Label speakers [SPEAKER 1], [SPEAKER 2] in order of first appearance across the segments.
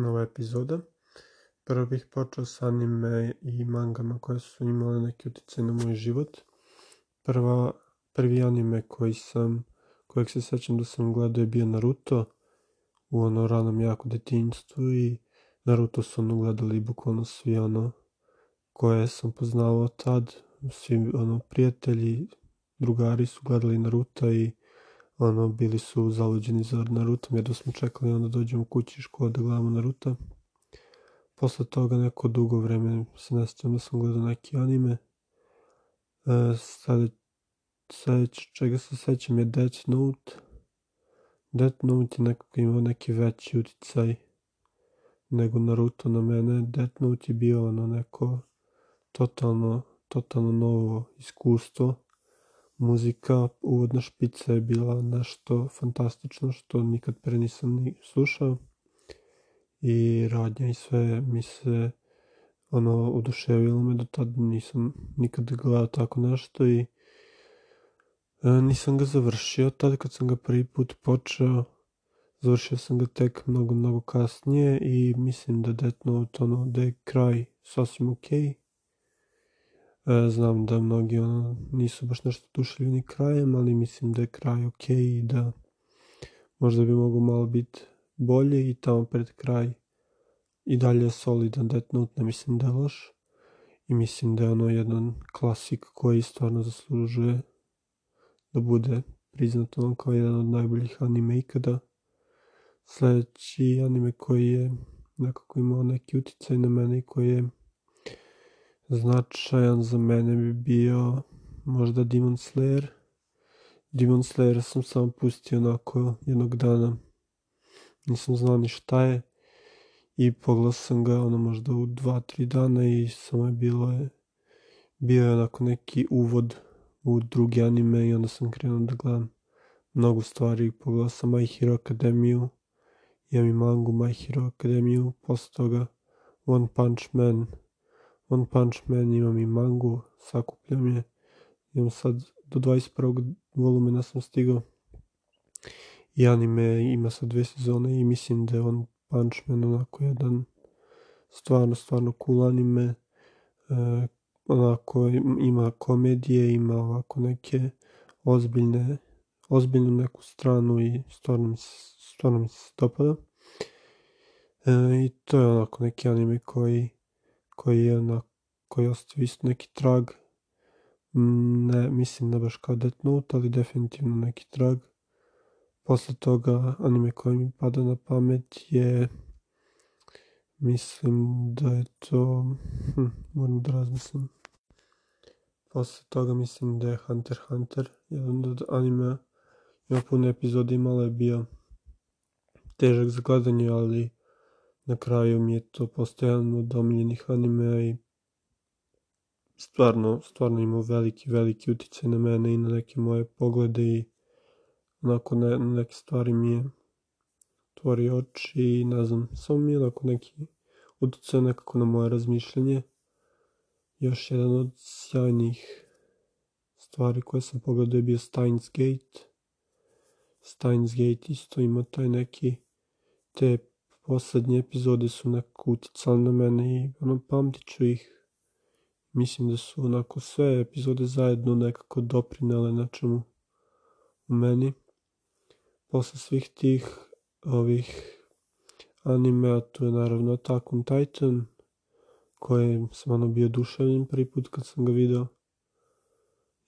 [SPEAKER 1] nova epizoda. Prvo bih počeo sa anime i mangama koje su imale neki utjecaj na moj život. Prva, prvi anime koji sam, kojeg se sećam da sam gledao je bio Naruto u ono ranom jako detinjstvu i Naruto su ono gledali bukvalno svi ono koje sam poznavao tad, svi ono prijatelji, drugari su gledali Naruto i ono, bili su zaluđeni za Narutom, jedno da smo čekali, onda dođemo kući iz škole da gledamo Naruto. Posle toga neko dugo vreme se nastavljam da sam gledao neki anime. E, sada, sada čega se sećam je Death Note. Death Note je nekako imao neki veći uticaj nego Naruto na mene. Death Note je bio ono neko totalno, totalno novo iskustvo Muzika, uvodna špica je bila nešto fantastično što nikad pre nisam ni slušao i radnja i sve mi se ono oduševilo me do tada nisam nikad gledao tako nešto i e, nisam ga završio tad kad sam ga prvi put počeo završio sam ga tek mnogo mnogo kasnije i mislim da Death Note ono da je kraj sasvim okej okay E, znam da mnogi ono, nisu baš nešto duševljeni krajem, ali mislim da je kraj ok i da možda bi mogo malo biti bolje i tamo pred kraj i dalje solidan Death Note, ne mislim da je loš i mislim da je ono jedan klasik koji stvarno zaslužuje da bude priznat on kao jedan od najboljih anime ikada. Sljedeći anime koji je nekako imao neki uticaj na mene i koji je značajan za mene bi bio možda Demon Slayer. Demon Slayer sam samo pustio onako jednog dana. Nisam znao ni šta je. I pogledao sam ga ono možda u 2-3 dana i samo je bilo je bio je onako neki uvod u drugi anime i onda sam krenuo da gledam mnogo stvari. Pogledao sam My Hero Academiju, i Mangu My Hero Academiju, posle toga One Punch Man, One Punch Man, imam i mangu, sakupljam je. Imam sad, do 21. volumena sam stigao. I anime ima sa dve sezone i mislim da je One Punch Man onako jedan stvarno, stvarno cool anime. E, onako ima komedije, ima ovako neke ozbiljne, ozbiljnu neku stranu i stvarno mi se, stvarno mi se dopada. E, I to je onako neki anime koji koji je onak, koji ostavio isto neki trag. Mm, ne, mislim da baš kao Death Note, ali definitivno neki trag. Posle toga anime koji mi pada na pamet je mislim da je to hm, moram da razmislim. Posle toga mislim da je Hunter x Hunter, jedan od anime ima puno epizode i malo je bio težak za gledanje, ali na kraju mi je to postao jedan od omiljenih animea i stvarno, stvarno imao veliki, veliki uticaj na mene i na neke moje poglede i onako na, na neke stvari mi je otvori oči i ne znam, samo mi je onako neki utjecao nekako na moje razmišljanje. Još jedan od sjajnih stvari koje sam pogledao je bio Steins Gate. Steins Gate isto ima taj neki te Poslednje epizode su nekako uticale na mene i ono, pamtit ću ih. Mislim da su onako sve epizode zajedno nekako doprinele nečemu u meni. Posle svih tih ovih anime, tu je naravno Attack on Titan, koje sam ono bio duševljen prvi put kad sam ga video.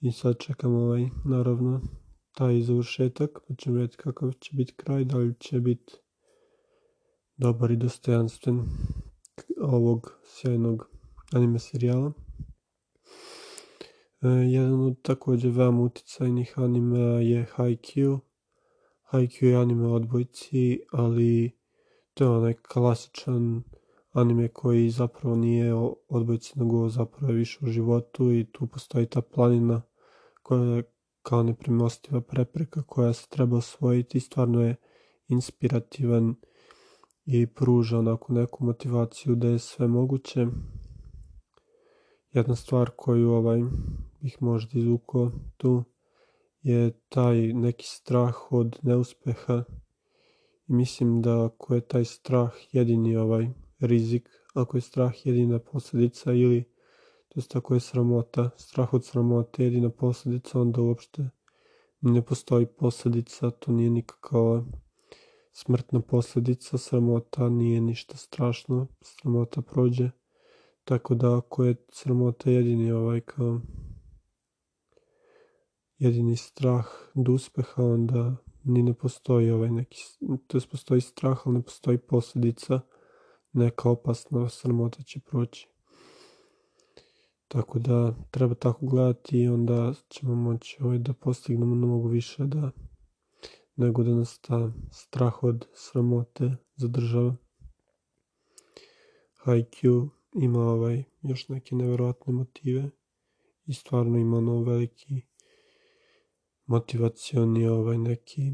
[SPEAKER 1] I sad čekam ovaj, naravno, taj završetak, pa ćemo vidjeti kakav će biti kraj, da li će biti dobar i dostojanstven ovog sjajnog anime serijala. E, jedan od također veoma uticajnih anime je Haikyuu. Haikyuu je anime odbojci, ali to je onaj klasičan anime koji zapravo nije odbojci, nego zapravo je više u životu i tu postoji ta planina koja je kao nepremostiva prepreka koja se treba osvojiti i stvarno je inspirativan i pruža onako neku motivaciju da je sve moguće. Jedna stvar koju ovaj bih možda izvukao tu je taj neki strah od neuspeha i mislim da ako je taj strah jedini ovaj rizik, ako je strah jedina posledica ili to je ako je sramota, strah od sramote jedina posledica, onda uopšte ne postoji posledica, to nije nikakva smrtna posljedica, sramota nije ništa strašno, sramota prođe. Tako da ako je sramota jedini ovaj kao jedini strah do uspeha, onda ni ne postoji ovaj neki, to jest postoji strah, ali ne postoji posljedica, neka opasna sramota će proći. Tako da treba tako gledati i onda ćemo moći ovaj, da postignemo mnogo više da nego da nasta strah od sramote za države. Haikyuu ima ovaj još neke neverovatne motive i stvarno ima ono veliki motivacioni ovaj neki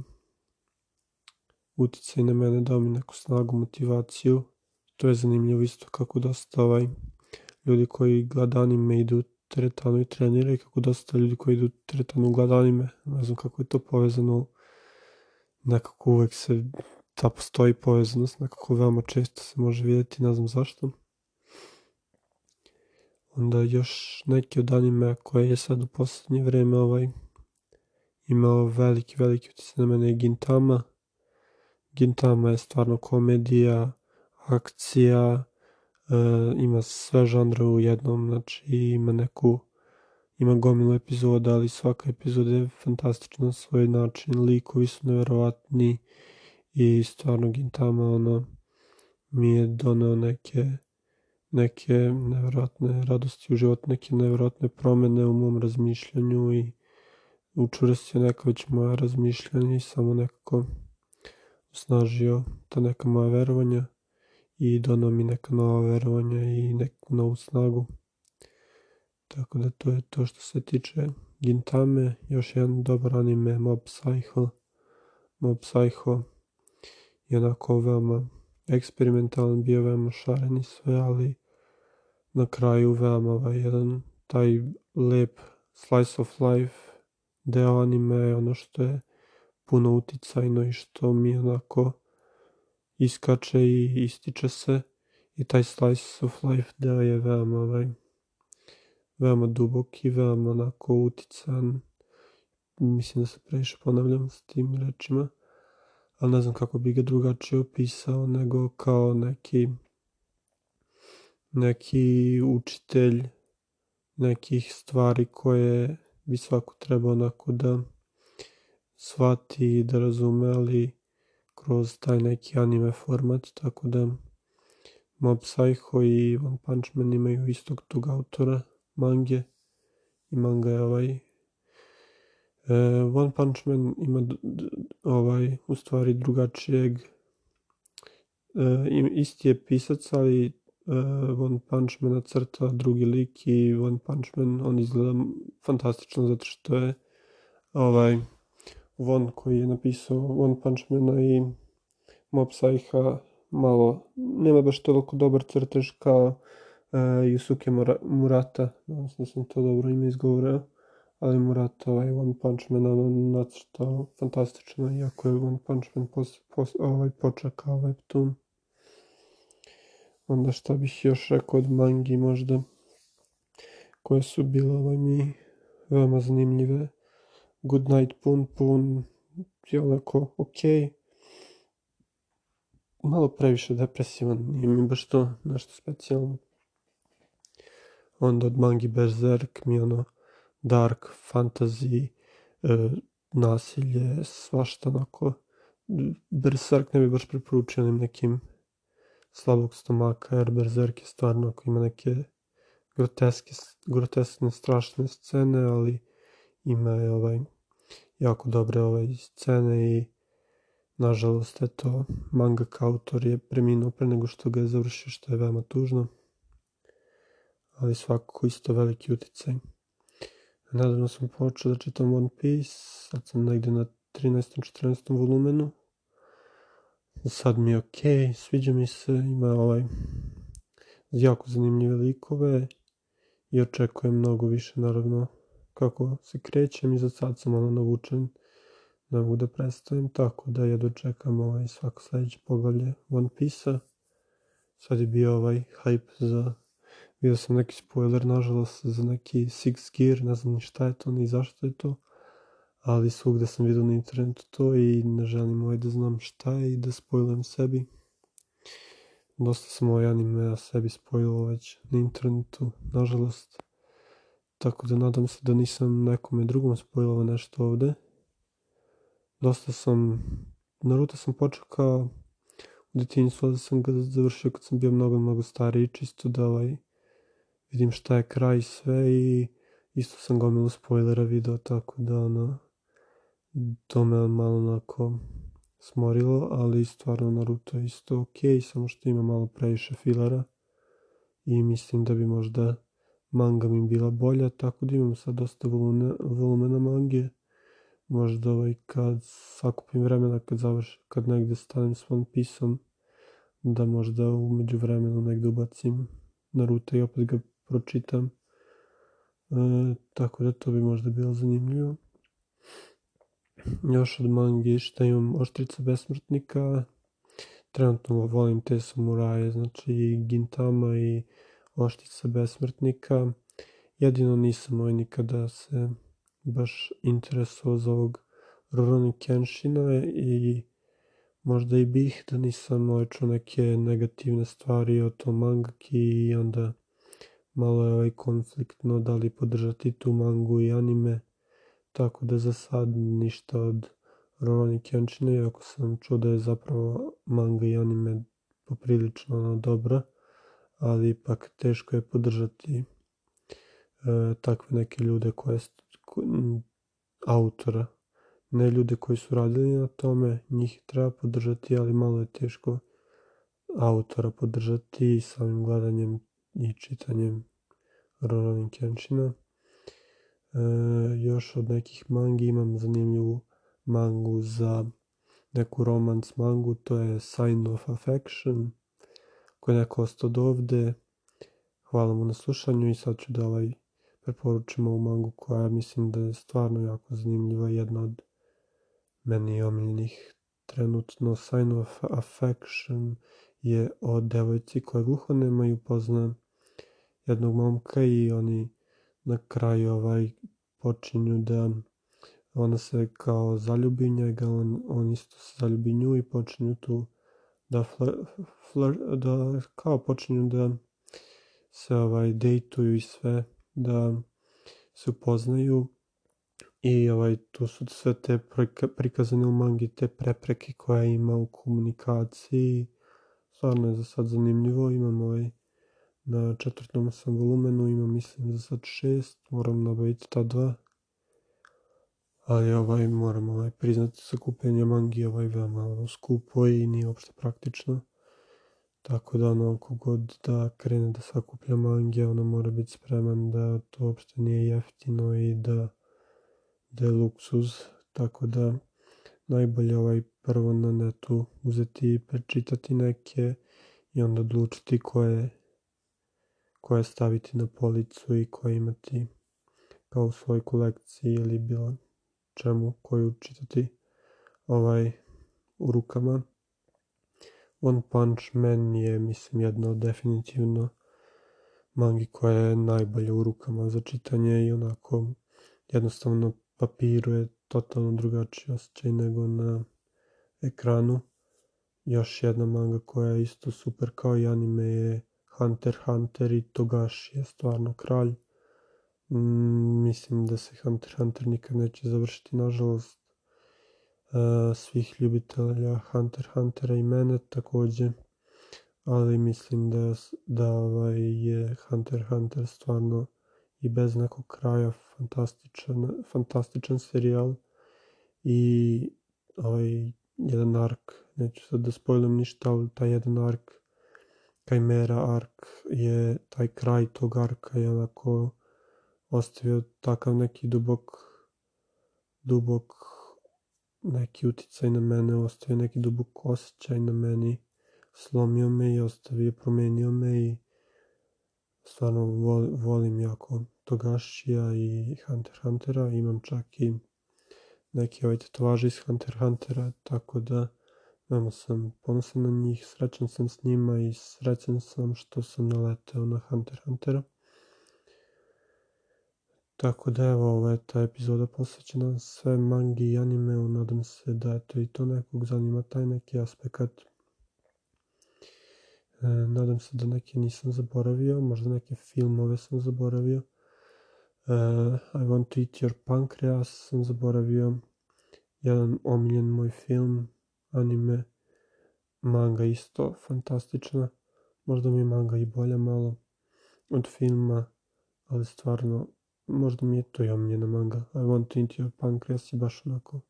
[SPEAKER 1] uticaj na mene, dao mi neku snagu, motivaciju. To je zanimljivo isto kako dosta ovaj ljudi koji gleda anime idu teretanu i treniraju, kako dosta ljudi koji idu teretanu gleda anime. Ne znam kako je to povezano nekako uvek se ta postoji povezanost, nekako veoma često se može videti, ne znam zašto. Onda još neki od anime koje je sad u poslednje vreme ovaj, imao veliki, veliki utjecaj na mene je Gintama. Gintama je stvarno komedija, akcija, e, ima sve žanre u jednom, znači ima neku Ima gomilu epizoda, ali svaka epizoda je fantastična na svoj način. Likovi su neverovatni i stvarno Gintama ono mi je donao neke neke nevjerojatne radosti u životu, neke nevjerojatne promene u mom razmišljanju i učvrstio neka već moja razmišljanja i samo nekako osnažio ta neka moja verovanja i donao mi neka nova verovanja i neku novu snagu. Tako da to je to što se tiče Gintame, još jedan dobar anime Mob Psycho. Mob Psycho je onako veoma eksperimentalan, bio veoma šaren i sve, ali na kraju veoma ovaj jedan taj lep slice of life deo anime je ono što je puno uticajno i što mi onako iskače i ističe se i taj slice of life deo je veoma ovaj veoma duboki, veoma onako utican. Mislim da se previše ponavljam s tim rečima, ali ne znam kako bi ga drugačije opisao nego kao neki neki učitelj nekih stvari koje bi svako trebao onako da shvati i da razume, ali kroz taj neki anime format, tako da Mob Psycho i One Punch Man imaju istog tog autora, mange i manga je ovaj e, One Punch Man ima ovaj, u stvari drugačijeg e, isti je pisac, ali e, One Punch Man crta drugi lik i One Punch Man on izgleda fantastično zato što je ovaj Von koji je napisao One Punch Mana i Mob Psycha malo, nema baš toliko dobar crtež kao uh, Yusuke Murata, nadam se sam to dobro ime izgovorao, ali Murata ovaj One Punch Man ono nacrtao fantastično, iako je One Punch Man pos, pos, ovaj, počeo kao webtoon. Onda šta bih još rekao od mangi možda, koje su bile ovaj mi veoma zanimljive. Good Night Pun Pun je onako okej. Okay malo previše depresivan, nije mi baš to nešto specijalno onda od mangi Berserk mi ono dark fantasy e, nasilje, svašta onako. Berserk ne bi baš preporučio onim nekim slabog stomaka, jer Berserk je stvarno ako ima neke groteske, groteskne, strašne scene, ali ima je ovaj, jako dobre ovaj scene i nažalost, eto, mangaka autor je preminuo pre nego što ga je završio, što je veoma tužno ali svakako isto veliki uticaj. Nadavno sam počeo da čitam One Piece, sad sam negde na 13. 14. volumenu. Sad mi je okej, okay, sviđa mi se, ima ovaj jako zanimljive likove i očekujem mnogo više naravno kako se krećem i za sad sam ono navučen ne da mogu da predstavim, tako da ja dočekam ovaj svako sledeće poglavlje One Piece-a. Sad je bio ovaj hype za Vidio sam neki spoiler, nažalost, za neki Six Gear, ne znam ni šta je to, ni zašto je to, ali svugde sam vidio na internetu to i ne želim ovaj da znam šta je i da spoilujem sebi. Dosta sam ovaj anime sebi spojilo već na internetu, nažalost. Tako da nadam se da nisam nekome drugom spojilo nešto ovde. Dosta sam... Naruto sam počeo kao u detinjstvu, sam ga završio kad sam bio mnogo, mnogo stariji, čisto da ovaj, vidim šta je kraj i sve i isto sam gomilu spoilera video, tako da ono, to me malo onako smorilo, ali stvarno Naruto je isto ok, samo što ima malo previše filera i mislim da bi možda manga mi bila bolja, tako da imam sad dosta volumena, volumena mange. Možda ovaj kad sakupim vremena, kad završ, kad negde stanem s One Piece-om, da možda umeđu vremenu negde ubacim Naruto i opet ga pročitam. E, tako da to bi možda bilo zanimljivo. Još od mangi šta imam Oštrica besmrtnika. Trenutno volim te samuraje, znači i Gintama i Oštrica besmrtnika. Jedino nisam ovaj nikada se baš interesovao za ovog Rurouni Kenshina i možda i bih da nisam ovaj čuo neke negativne stvari o tom mangaki i onda Malo je ovaj konfliktno da li podržati tu mangu i anime, tako da za sad ništa od Rovani Kenshin'a iako sam čuo da je zapravo manga i anime poprilično ono dobra, ali ipak teško je podržati e, takve neke ljude koje, ko, autora, ne ljude koji su radili na tome, njih treba podržati, ali malo je teško autora podržati i samim gledanjem i čitanjem Ronin Kenshina. E, još od nekih mangi imam zanimljivu mangu za neku romans mangu, to je Sign of Affection, koji je neko ostao do ovde. Hvala mu na slušanju i sad ću da ovaj preporučim ovu mangu koja mislim da je stvarno jako zanimljiva, jedna od meni omiljenih trenutno Sign of Affection je o devojci koja gluhonemaju pozna jednog momka i oni na kraju ovaj počinju da ona se kao zaljubi njega, on, on isto se zaljubi nju i počinju tu da, flir, flir, da kao počinju da se ovaj dejtuju i sve, da se upoznaju i ovaj, tu su sve te prikazane u mangi, te prepreke koja ima u komunikaciji, stvarno je za sad zanimljivo, imam ovaj na četvrtom sam volumenu, imam mislim za sad šest, moram nabaviti ta dva, ali ovaj, moram ovaj, priznati sakupljanje mangi ovaj veoma ono, skupo i nije uopšte praktično. Tako da ono, ako god da krene da sakuplja mangi, ono mora biti spreman da to uopšte nije jeftino i da, da je luksuz. Tako da najbolje ovaj prvo na netu uzeti i prečitati neke i onda odlučiti koje, koje staviti na policu i koje imati kao u svojoj kolekciji ili bilo čemu koju čitati ovaj u rukama. One Punch Man je, mislim, jedno definitivno mangi koja je najbolje u rukama za čitanje i onako jednostavno papiru je totalno drugačiji osjećaj nego na ekranu. Još jedna manga koja je isto super kao i anime je Hunter x Hunter i Togashi je stvarno kralj. Mm, mislim da se Hunter x Hunter nikad neće završiti, nažalost. Uh, svih ljubitelja Hunter x Huntera i mene takođe. Ali mislim da, da ovaj, je Hunter x Hunter stvarno i bez nekog kraja fantastičan, fantastičan serijal i ovaj, jedan ark, neću sad da spojlim ništa, ali taj jedan ark, Kajmera ark je taj kraj tog arka je onako ostavio takav neki dubok dubok neki uticaj na mene, ostavio neki dubok osjećaj na meni, slomio me i ostavio, promenio me i stvarno volim jako Togašija i Hunter Huntera, imam čak i neki ovaj tetovaži iz Hunter Huntera, tako da veoma sam ponosan na njih, srećan sam s njima i srećan sam što sam naleteo na Hunter Huntera. Tako da evo, ova je ta epizoda posvećena sve mangi i animeu, nadam se da eto i to nekog zanima taj neki aspekt. E, nadam se da neke nisam zaboravio, možda neke filmove sam zaboravio. Eh, I want to eat your pancreas, sam zaboravio. Jedan omiljen moj film, anime, manga isto, fantastična. Možda mi je manga i bolja malo od filma, ali stvarno, možda mi je to i omiljena manga. I want to eat your pancreas je baš onako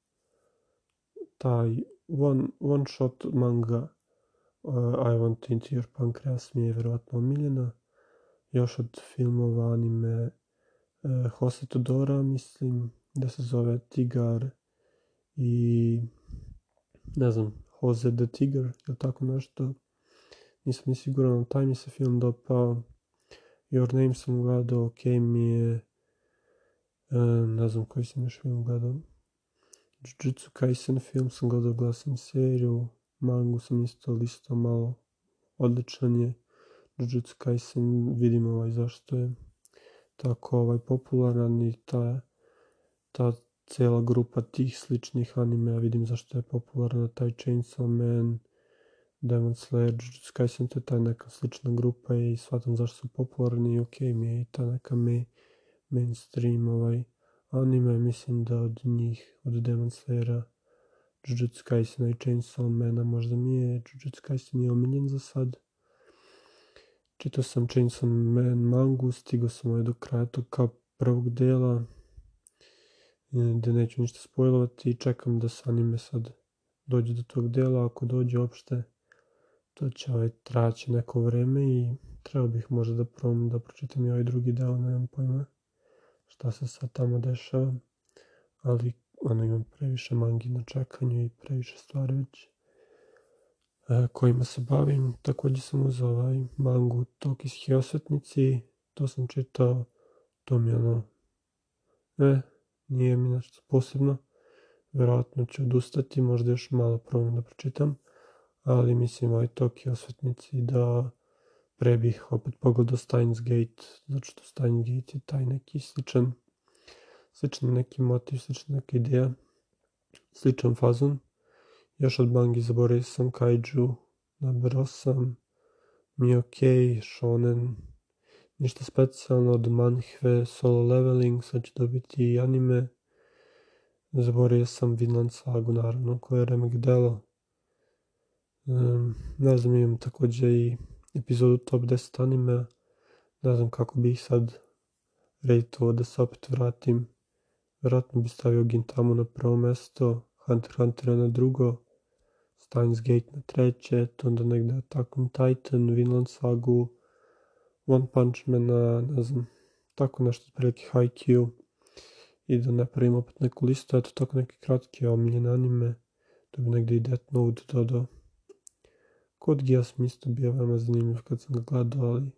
[SPEAKER 1] taj one, one shot manga uh, I want to eat your pancreas mi je verovatno omiljena. Još od filmova, anime, Eh, Jose Todora, mislim da se zove Tigar i ne znam, Jose the Tiger ili tako nešto. Nisam ni siguran, taj mi se film dopao. Your Name sam gledao, ok mi je, eh, ne znam koji sam još film gledao. Jujutsu Kaisen film sam gledao, gledao sam seriju, mangu sam isto listao malo, odličan je. Jujutsu Kaisen, vidimo ovaj zašto je tako ovaj popularan i ta, ta cela grupa tih sličnih animea, vidim zašto je popularna taj Chainsaw Man, Demon Slayer, Sky Kaisen, ta neka slična grupa i shvatam zašto su popularni i okej mi je i ta neka me, mainstream ovaj anime, mislim da od njih, od Demon Slayera, Jujutsu Kaisen i Chainsaw Mana, možda mi je Jujutsu Kaisen je omiljen za sad, Čitao sam Chainsaw Man mangu, stigao sam ovaj do kraja toga prvog dela, e, gde neću ništa spojlovati i čekam da s anime sad dođe do tog dela, ako dođe uopšte, to će ovaj traći neko vreme i trebao bih možda da prom da pročitam i ovaj drugi deo, nemam pojma šta se sad tamo dešava, ali ono imam previše mangi na čekanju i previše stvari već E, kojima se bavim. Takođe sam uz ovaj mangu Tokijski osvetnici, to sam čitao, to mi ono, e, nije mi nešto posebno. Verovatno ću odustati, možda još malo probam da pročitam, ali mislim ovaj Tokio osvetnici da pre bih opet pogledao Steins Gate, zato što Steins Gate je taj neki sličan, sličan neki motiv, slična neka ideja, sličan fazon Još od mangi zaboravio sam kaiju, nabrao sam mi ok, shonen, ništa specijalno od manhve, solo leveling, sad ću dobiti i anime. Zaboravio sam Vinland Sagu, naravno, koje je remek delo. Um, ne znam, imam takođe i epizodu top 10 anime. Ne znam kako bi sad rejtovao da se opet vratim. Vjerojatno bi stavio Gintamu na prvo mesto, Hunter Hunter na drugo, Steins Gate na treće, to onda negde Attack on Titan, Vinland Sagu, One Punch Mana, ne znam, tako nešto otprilike Haikyuu i da ne pravim opet neku listu, eto tako neke kratke omiljene anime, da bi negde i Death Note dodao. Kod Geass mi isto bio veoma zanimljiv kad sam ga gledao, ali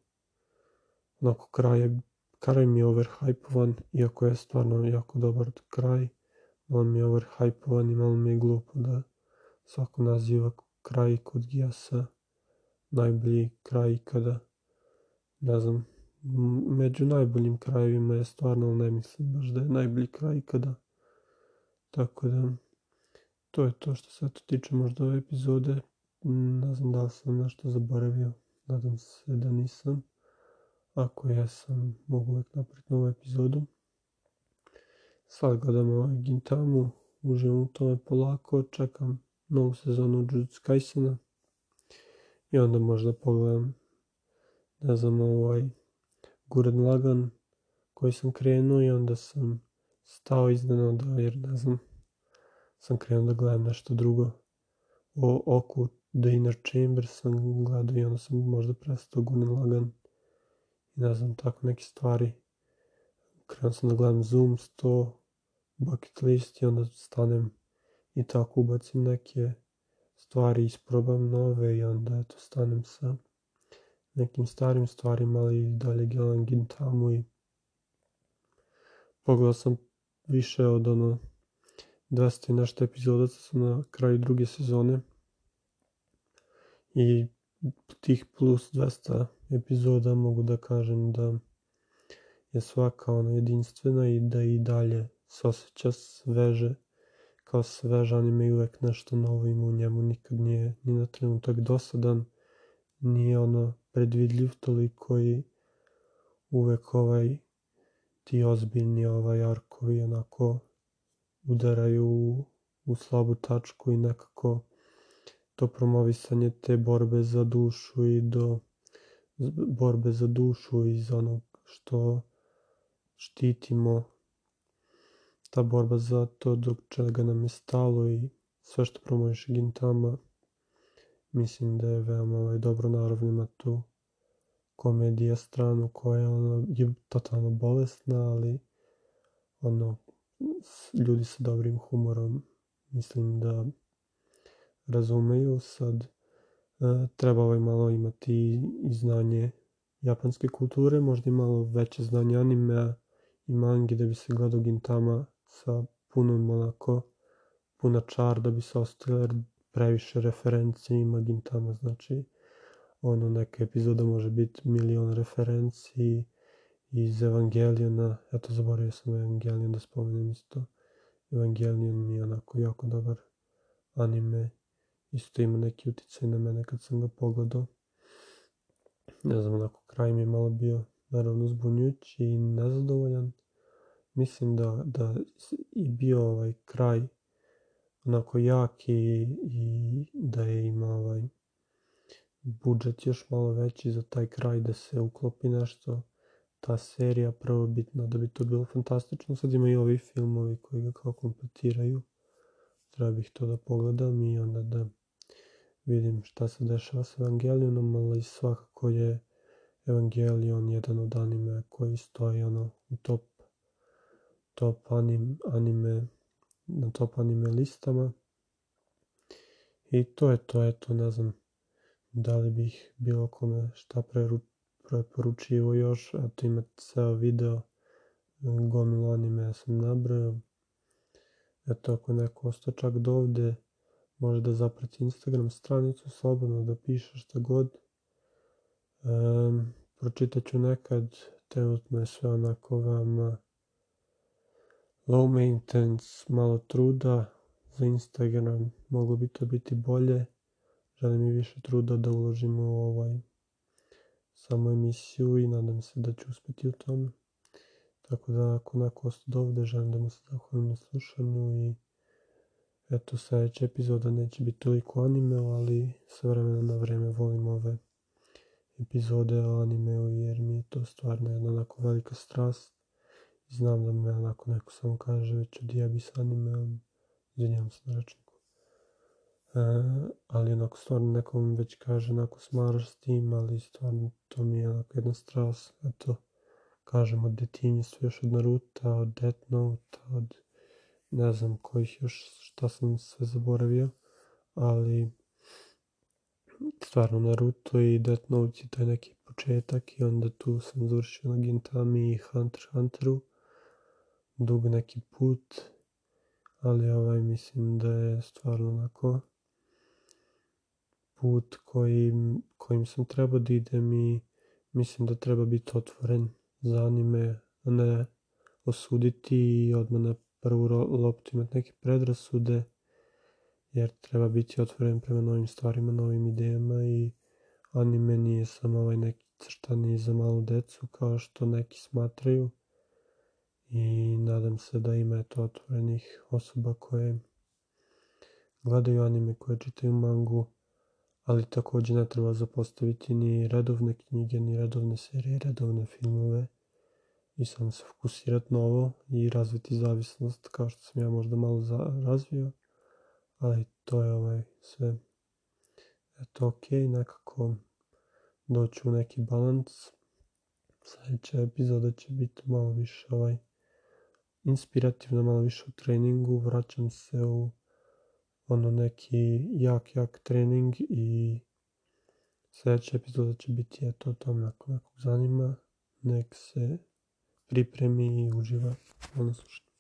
[SPEAKER 1] onako kraj je, kraj mi je overhypovan, iako je stvarno jako dobar kraj, malo mi je overhypovan i malo mi je glupo da svako naziva kraj kod Gijasa najbolji kraj kada ne znam među najboljim krajevima je stvarno ne mislim baš da je najbolji kraj kada tako da to je to što se to tiče možda ove epizode ne znam da li sam nešto zaboravio nadam se da nisam ako jesam mogu uvek napraviti novu epizodu sad gledam ovaj Gintamu uživam u tome polako čekam novu sezonu Jujutsu Kaisena i onda možda pogledam ne znam ovaj Guren Lagan koji sam krenuo i onda sam stao izdano da, jer ne znam sam krenuo da gledam nešto drugo o oku The Inner Chamber sam gledao i onda sam možda prestao Guren Lagan i ne znam tako neke stvari krenuo sam da gledam Zoom 100 bucket list i onda stanem i tako ubacim neke stvari, isprobam nove i onda eto stanem sa nekim starim stvarima, ali i dalje gelan gintamu i pogledao sam više od ono 200 i nešto epizoda sam na kraju druge sezone i tih plus 200 epizoda mogu da kažem da je svaka ona jedinstvena i da i dalje se osjeća sveže Kosvežan imaju uvek nešto novo, ima u njemu nikad nije ni na trenutak dosadan, nije ono predvidljiv toliko i uvek ovaj ti ozbiljni ovaj arkovi onako udaraju u, u slabu tačku i nekako to promovisanje te borbe za dušu i do borbe za dušu iz onog što štitimo ta borba za to do čega nam je stalo i sve što promoviše Gintama mislim da je veoma ovaj, dobro naravno tu komedija stranu koja ono, je totalno bolesna ali ono ljudi sa dobrim humorom mislim da razumeju sad e, treba ovaj malo imati i znanje japanske kulture možda i malo veće znanje anime i mangi da bi se gledao Gintama sa punom onako puna čar da bi se ostavila jer previše referenci ima Gintama, znači ono neka epizoda može biti milion referenci iz Evangeliona ja to zaboravio sam Evangelion da spomenem isto. Evangelion mi je onako jako dobar anime, isto ima neki uticaj na mene kad sam ga pogledao. Ne znam, onako kraj mi je malo bio naravno zbunjujući i nezadovoljan, mislim da, da je bio ovaj kraj onako jak i, da je imao ovaj budžet još malo veći za taj kraj da se uklopi nešto ta serija prvobitna da bi to bilo fantastično sad ima i ovi filmovi koji ga kao kompletiraju treba bih to da pogledam i onda da vidim šta se dešava sa Evangelionom ali svakako je Evangelion jedan od anime koji stoji ono u top top anime, na top anime listama. I to je to, eto, ne znam da li bih bilo kome šta preporučivo još, eto ima ceo video, e, gomilu anime sam nabrao. Eto, ako neko ostao čak do ovde, može da zaprati Instagram stranicu, slobodno da piše šta god. Um, pročitaću nekad, trenutno je sve onako vama low maintenance, malo truda za Instagram, moglo bi to biti bolje. Želim i više truda da uložim u ovaj samo emisiju i nadam se da ću uspjeti u tome. Tako da ako neko ostade ovde, želim da mu se zahvalim na slušanju i eto sledeća epizoda neće biti toliko anime, ali sa vremena na vreme volim ove epizode o animeu jer mi je to stvarno jedna onako velika strast znam da me onako neko samo kaže već od jebi s animeom, izvinjavam se na rečniku. E, ali onako stvarno nekom već kaže onako smaraš s tim, ali stvarno to mi je onako jedna strast, eto, kažem od detinjstva još od Naruta, od Death Note, od ne znam kojih još šta sam sve zaboravio, ali stvarno Naruto i Death Note je taj neki početak i onda tu sam završio na Gintami i Hunter Hunteru dug neki put, ali ovaj mislim da je stvarno onako put kojim, kojim sam trebao da idem i mislim da treba biti otvoren za anime, a ne osuditi i odmah na prvu loptu imati neke predrasude, jer treba biti otvoren prema novim stvarima, novim idejama i anime nije samo ovaj neki crtani za malu decu kao što neki smatraju i nadam se da ima eto otvorenih osoba koje gledaju anime, koje čitaju mangu, ali takođe ne treba zapostaviti ni redovne knjige, ni redovne serije, redovne filmove i samo se fokusirati na ovo i razviti zavisnost kao što sam ja možda malo za, razvio, ali to je ovaj sve eto ok, nekako doći u neki balans. Sljedeća epizoda će biti malo više ovaj inspirativno, malo više u treningu, vraćam se u ono neki jak, jak trening i sledeća epizoda će biti eto o tome ako nekog zanima, nek se pripremi i uživa ono slušanje.